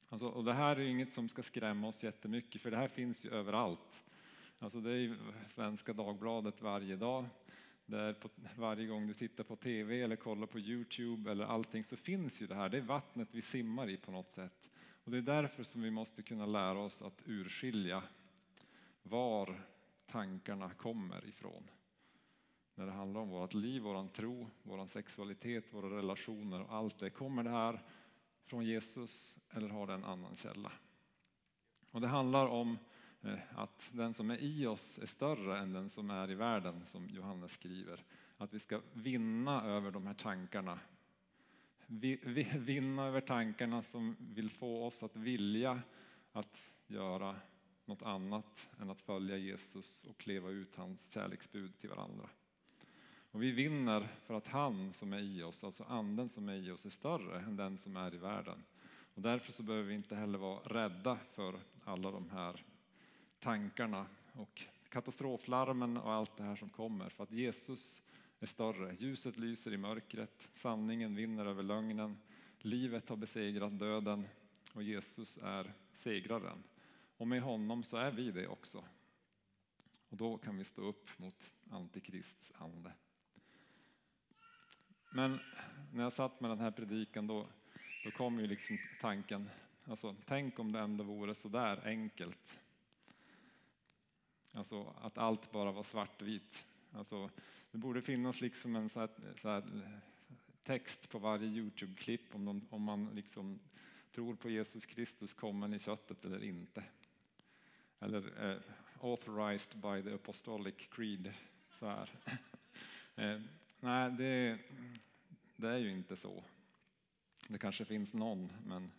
Alltså, och det här är inget som ska skrämma oss jättemycket, för det här finns ju överallt. Alltså det är ju Svenska Dagbladet varje dag. Där på, varje gång du tittar på TV eller kollar på Youtube eller allting så finns ju det här. Det är vattnet vi simmar i på något sätt. Och det är därför som vi måste kunna lära oss att urskilja var tankarna kommer ifrån. När det handlar om vårt liv, vår tro, vår sexualitet, våra relationer och allt det. Kommer det här från Jesus eller har det en annan källa? Och det handlar om eh, att den som är i oss är större än den som är i världen, som Johannes skriver. Att vi ska vinna över de här tankarna. Vinna över tankarna som vill få oss att vilja att göra något annat än att följa Jesus och leva ut hans kärleksbud till varandra. Och vi vinner för att han som är i oss, alltså anden som är i oss, är större än den som är i världen. Och därför så behöver vi inte heller vara rädda för alla de här tankarna och katastroflarmen och allt det här som kommer. För att Jesus är större. Ljuset lyser i mörkret, sanningen vinner över lögnen, livet har besegrat döden och Jesus är segraren. Och med honom så är vi det också. Och då kan vi stå upp mot Antikrists ande. Men när jag satt med den här predikan då, då kom ju liksom tanken, alltså, tänk om det ändå vore så där enkelt Alltså att allt bara var svartvitt. Alltså, det borde finnas liksom en så här, så här text på varje Youtube-klipp om, de, om man liksom tror på Jesus Kristus kommen i köttet eller inte. Eller eh, authorized by the apostolic creed. Så här. [LAUGHS] eh, nej, det, det är ju inte så. Det kanske finns någon, men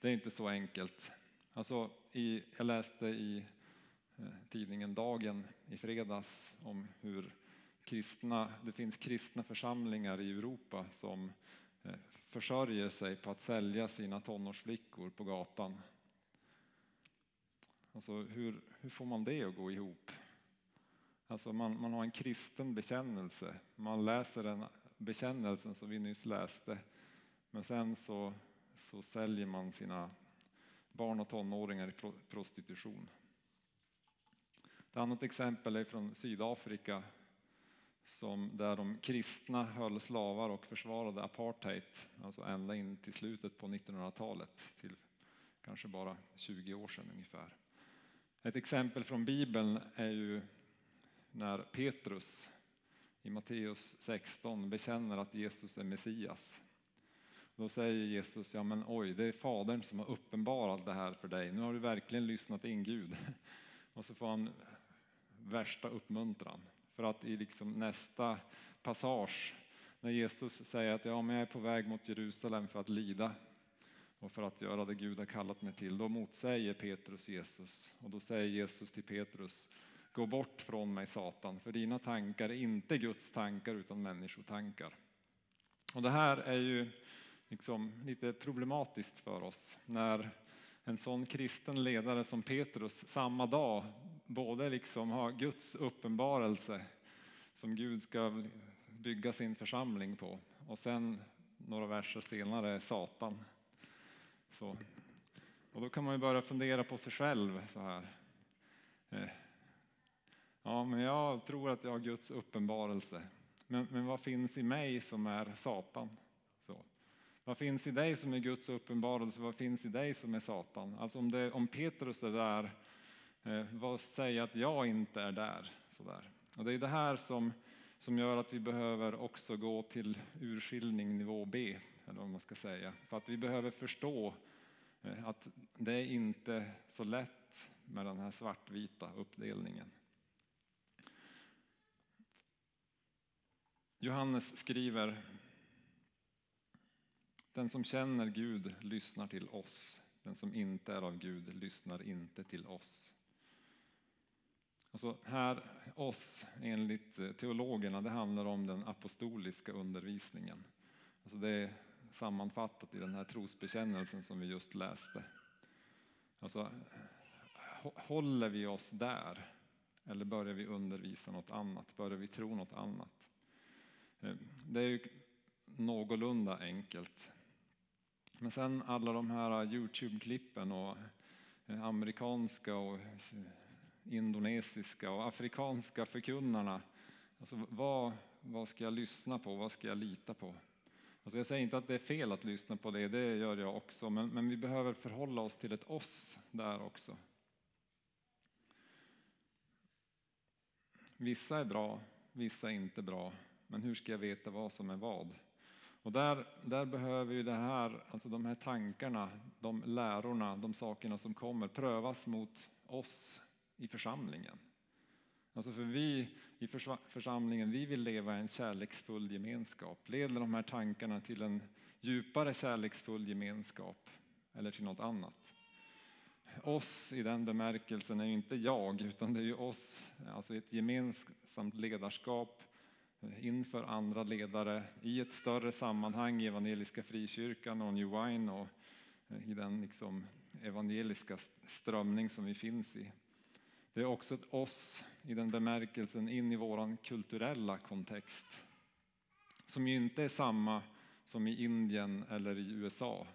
det är inte så enkelt. Alltså, i, jag läste i eh, tidningen Dagen i fredags om hur kristna, det finns kristna församlingar i Europa som eh, försörjer sig på att sälja sina tonårsflickor på gatan. Alltså hur, hur får man det att gå ihop? Alltså man, man har en kristen bekännelse, man läser den bekännelsen som vi nyss läste, men sen så, så säljer man sina barn och tonåringar i prostitution. Ett annat exempel är från Sydafrika som, där de kristna höll slavar och försvarade apartheid, alltså ända in till slutet på 1900-talet, till kanske bara 20 år sedan ungefär. Ett exempel från Bibeln är ju när Petrus i Matteus 16 bekänner att Jesus är Messias. Då säger Jesus, ja men oj, det är Fadern som har uppenbarat det här för dig. Nu har du verkligen lyssnat in Gud. [LAUGHS] Och så får han värsta uppmuntran. För att i liksom nästa passage, när Jesus säger att ja, men jag är på väg mot Jerusalem för att lida och för att göra det Gud har kallat mig till, då motsäger Petrus Jesus. Och då säger Jesus till Petrus, gå bort från mig Satan, för dina tankar är inte Guds tankar utan människotankar. Och det här är ju liksom lite problematiskt för oss när en sån kristen ledare som Petrus samma dag både liksom har Guds uppenbarelse som Gud ska bygga sin församling på och sen några verser senare Satan. Så. Och då kan man ju börja fundera på sig själv så här. Eh. Ja, men jag tror att jag har Guds uppenbarelse. Men, men vad finns i mig som är Satan? Så. Vad finns i dig som är Guds uppenbarelse? Vad finns i dig som är Satan? Alltså om, det, om Petrus är där, eh, vad säger att jag inte är där? Så där. Och det är det här som, som gör att vi behöver också gå till urskiljning nivå B, eller vad man ska säga. För att vi behöver förstå eh, att det är inte så lätt med den här svartvita uppdelningen. Johannes skriver den som känner Gud lyssnar till oss. Den som inte är av Gud lyssnar inte till oss. Alltså här, oss, enligt eh, teologerna, det handlar om den apostoliska undervisningen. Alltså det är sammanfattat i den här trosbekännelsen som vi just läste. Alltså, håller vi oss där? Eller börjar vi undervisa något annat? Börjar vi tro något annat? Eh, det är ju någorlunda enkelt. Men sen alla de här Youtube-klippen och eh, amerikanska och eh, indonesiska och afrikanska förkunnarna. Alltså vad, vad ska jag lyssna på? Vad ska jag lita på? Alltså jag säger inte att det är fel att lyssna på det, det gör jag också, men, men vi behöver förhålla oss till ett oss där också. Vissa är bra, vissa är inte bra, men hur ska jag veta vad som är vad? Och där, där behöver ju det här, alltså de här tankarna, de lärorna, de sakerna som kommer prövas mot oss i församlingen. Alltså för vi i församlingen, vi vill leva i en kärleksfull gemenskap. Leder de här tankarna till en djupare kärleksfull gemenskap eller till något annat? Oss i den bemärkelsen är ju inte jag, utan det är ju oss, alltså ett gemensamt ledarskap inför andra ledare i ett större sammanhang i Evangeliska Frikyrkan och New Wine och i den liksom evangeliska strömning som vi finns i. Det är också ett oss i den bemärkelsen in i vår kulturella kontext som ju inte är samma som i Indien eller i USA.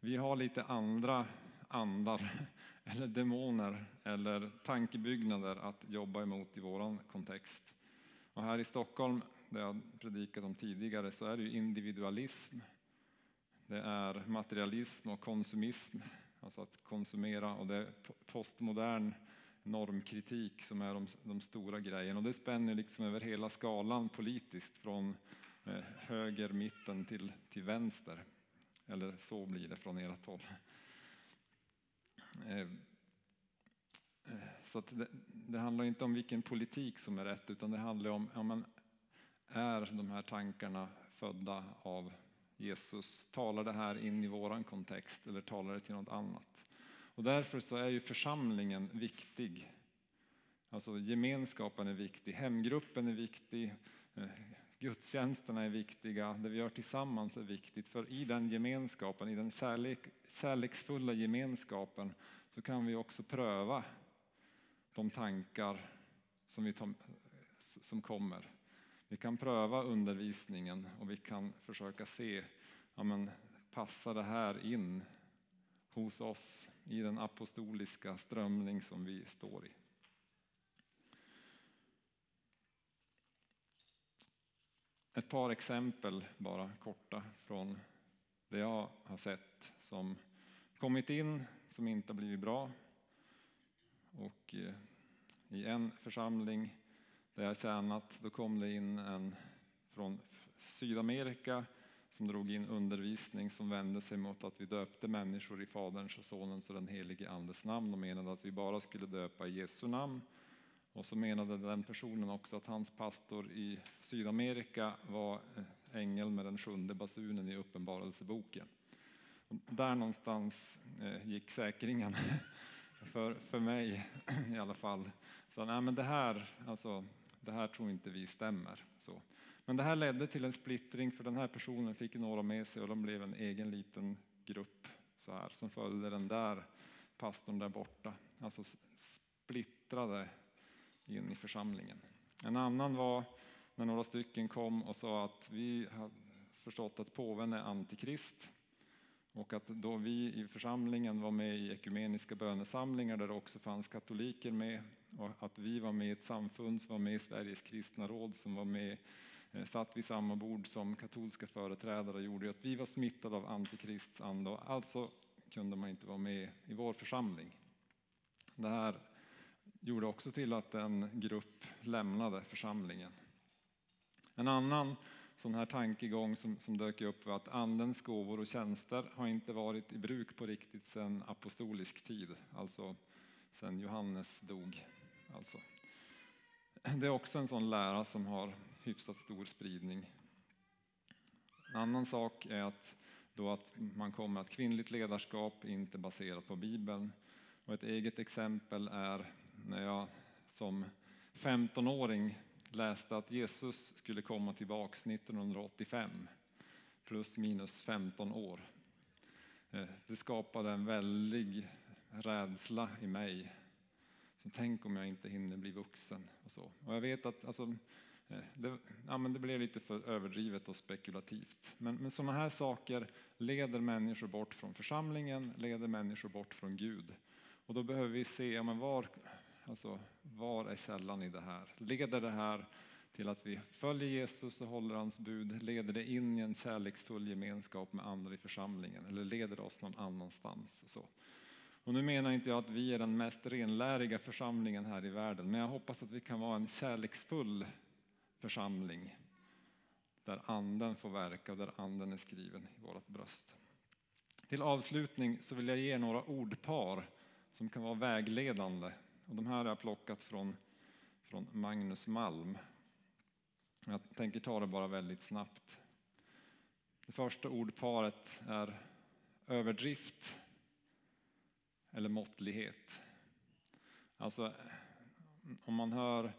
Vi har lite andra andar [LAUGHS] eller demoner eller tankebyggnader att jobba emot i vår kontext. Och här i Stockholm, där jag predikat om tidigare, så är det individualism. Det är materialism och konsumism, alltså att konsumera och det är postmodern normkritik som är de, de stora grejerna. Och det spänner liksom över hela skalan politiskt från eh, höger, mitten till, till vänster. Eller så blir det från ert håll. Eh, eh så det, det, handlar inte om vilken politik som är rätt utan det handlar om, ja, men, är de här tankarna födda av Jesus? Talar det här in i våran kontext eller talar det till något annat? Och därför så är ju församlingen viktig. Alltså gemenskapen är viktig, hemgruppen är viktig, eh, gudstjänsterna är viktiga, det vi gör tillsammans är viktigt. För i den gemenskapen, i den kärlek, kärleksfulla gemenskapen så kan vi också pröva de tankar som, vi tar, som kommer. Vi kan pröva undervisningen och vi kan försöka se, ja men, passar det här in hos oss i den apostoliska strömning som vi står i? ett par exempel bara korta från det jag har sett som kommit in som inte har blivit bra. Och eh, i en församling där jag tjänat, då kom det in en från Sydamerika som drog in undervisning som vände sig mot att vi döpte människor i Faderns och Sonens och den helige Andes namn och menade att vi bara skulle döpa i Jesu namn. Och så menade den personen också att hans pastor i Sydamerika var eh, ängel med den sjunde basunen i Uppenbarelseboken. Där någonstans eh, gick säkringen [LAUGHS] för, för mig i alla fall. Så nej, men det här, alltså, det här tror inte vi stämmer. Så. Men det här ledde till en splittring för den här personen fick några med sig och de blev en egen liten grupp så här, som följde den där pastorn där borta. Alltså splittrade in i församlingen. En annan var när några stycken kom och sa att vi har förstått att påven är antikrist och att då vi i församlingen var med i ekumeniska bönesamlingar där det också fanns katoliker med och att vi var med i ett samfund som var med i Sveriges kristna råd som var med Eh, satt vid samma bord som katolska företrädare gjorde att vi var smittade av antikrists ande och alltså kunde man inte vara med i vår församling. Det här gjorde också till att en grupp lämnade församlingen. En annan sån här tankegång som, som dök upp var att andens gåvor och tjänster har inte varit i bruk på riktigt sedan apostolisk tid, alltså sedan Johannes dog. Alltså. Det är också en sån lära som har hyfsat stor spridning. En annan sak är att, då att man kommer att kvinnligt ledarskap är inte baserat på Bibeln. Och ett eget exempel är när jag som 15-åring läste att Jesus skulle komma tillbaks 1985, plus minus 15 år. Eh, det skapade en väldig rädsla i mig. Så tänk om jag inte hinner bli vuxen. Och, så. och jag vet att alltså, Eh, det, ja, men det blev lite för överdrivet och spekulativt. Men, men sådana här saker leder människor bort från församlingen, leder människor bort från Gud. Och då behöver vi se, ja, men var, Alltså, var är källan i det här? Leder det här till att vi följer Jesus och håller hans bud? Leder det in i en kärleksfull gemenskap med andra i församlingen? Eller leder det oss någon annanstans? Och så. Och nu menar inte jag att vi är den mest renläriga församlingen här i världen, men jag hoppas att vi kan vara en kärleksfull församling där anden får verka och där anden är skriven i vårt bröst. Till avslutning så vill jag ge några ordpar som kan vara vägledande och de här har jag plockat från, från Magnus Malm. Jag tänker ta det bara väldigt snabbt. Det första ordparet är överdrift eller måttlighet. Alltså, om man hör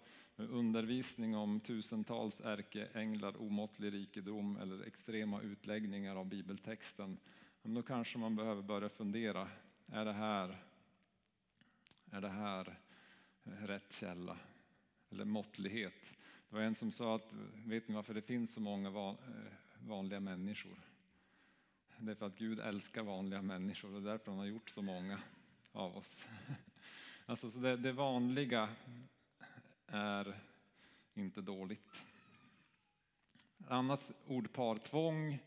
undervisning om tusentals ärkeänglar, omåttlig rikedom eller extrema utläggningar av bibeltexten, då kanske man behöver börja fundera, är det här är det här rätt källa? Eller måttlighet? Det var en som sa att, vet ni varför det finns så många eh, vanliga människor? Det är för att Gud älskar vanliga människor och därför han har gjort så många av oss. [LAUGHS] Alltså, så det, det vanliga är inte dåligt. Annat ordpar, tvång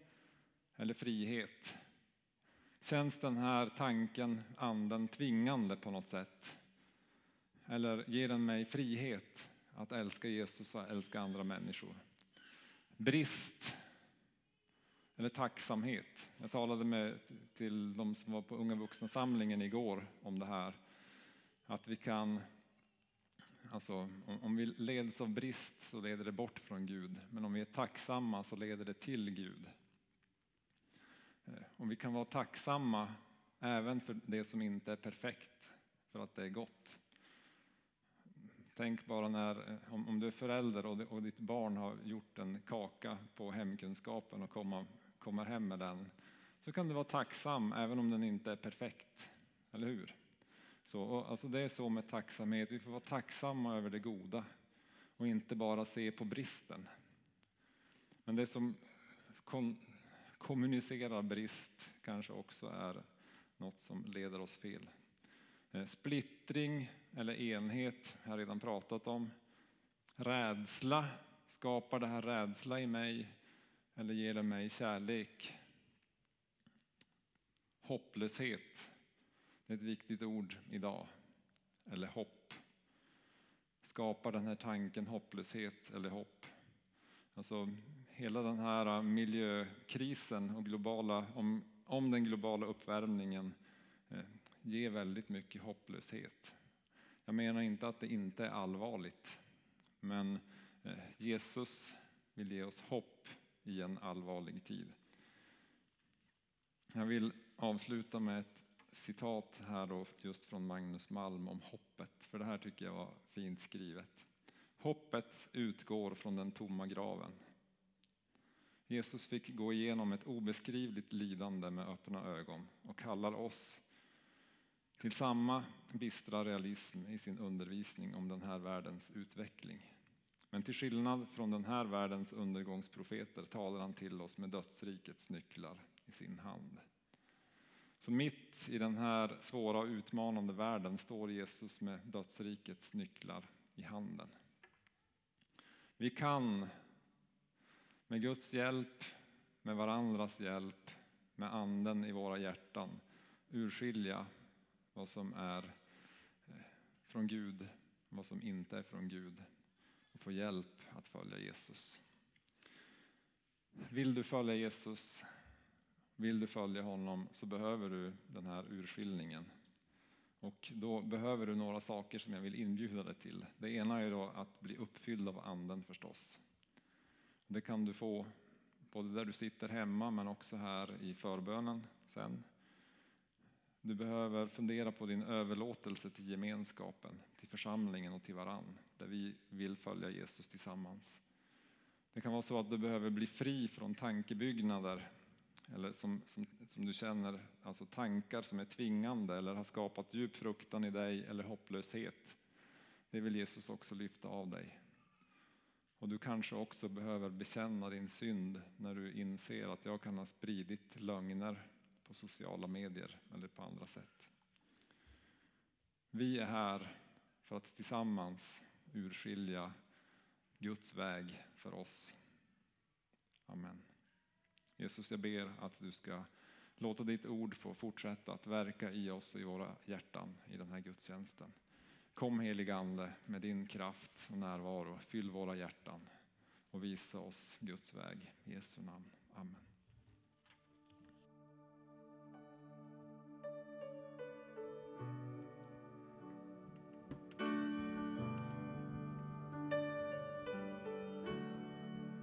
eller frihet. Känns den här tanken, anden, tvingande på något sätt? Eller ger den mig frihet att älska Jesus och älska andra människor? Brist eller tacksamhet. Jag talade med till de som var på Unga vuxna-samlingen igår om det här. Att vi kan, alltså om vi leds av brist så leder det bort från Gud. Men om vi är tacksamma så leder det till Gud. Eh, om vi kan vara tacksamma även för det som inte är perfekt, för att det är gott. Tänk bara när, eh, om, du är förälder och, ditt barn har gjort en kaka på hemkunskapen och kommer, kommer hem med den, så kan du vara tacksam även om den inte är perfekt. Eller hur? Så, alltså det är så med tacksamhet, vi får vara tacksamma över det goda och inte bara se på bristen. Men det som kommunicerar brist kanske också är något som leder oss fel. Eh, splittring eller enhet har jag redan pratat om. Rädsla Skapar det här rädsla i mig eller ger det mig kärlek? Hopplöshet, det är ett viktigt ord idag. Eller hopp. Skapar den här tanken hopplöshet eller hopp? Alltså hela den här miljökrisen och globala, om, om den globala uppvärmningen eh, ger väldigt mycket hopplöshet. Jag menar inte att det inte är allvarligt, men eh, Jesus vill ge oss hopp i en allvarlig tid. Jag vill avsluta med ett citat här då just från Magnus Malm om hoppet, för det här tycker jag var fint skrivet. Hoppet utgår från den tomma graven. Jesus fick gå igenom ett obeskrivligt lidande med öppna ögon och kallar oss till samma bistra realism i sin undervisning om den här världens utveckling. Men till skillnad från den här världens undergångsprofeter talar han till oss med dödsrikets nycklar i sin hand. Så mitt i den här svåra och utmanande världen står Jesus med dödsrikets nycklar i handen. Vi kan med Guds hjälp, med varandras hjälp, med anden i våra hjärtan urskilja vad som är eh, från Gud, vad som inte är från Gud och få hjälp att följa Jesus. Vill du följa Jesus, vill du följa honom så behöver du den här urskiljningen. Och då behöver du några saker som jag vill inbjuda dig till. Det ena är då att bli uppfylld av anden förstås. Det kan du få både där du sitter hemma men också här i förbönen sen. Du behöver fundera på din överlåtelse till gemenskapen, till församlingen och till varann, där vi vill följa Jesus tillsammans. Det kan vara så att du behöver bli fri från tankebyggnader eller som, som, som du känner, alltså tankar som är tvingande eller har skapat djup fruktan i dig eller hopplöshet. Det vill Jesus också lyfta av dig. Och du kanske också behöver bekänna din synd när du inser att jag kan ha spridit lögner på sociala medier eller på andra sätt. Vi är här för att tillsammans urskilja Guds väg för oss. Amen. Jesus, jag ber att du ska låta ditt ord få fortsätta att verka i oss och i våra hjärtan i den här gudstjänsten. Kom helig Ande med din kraft och närvaro, fyll våra hjärtan och visa oss Guds väg. I Jesu namn. Amen.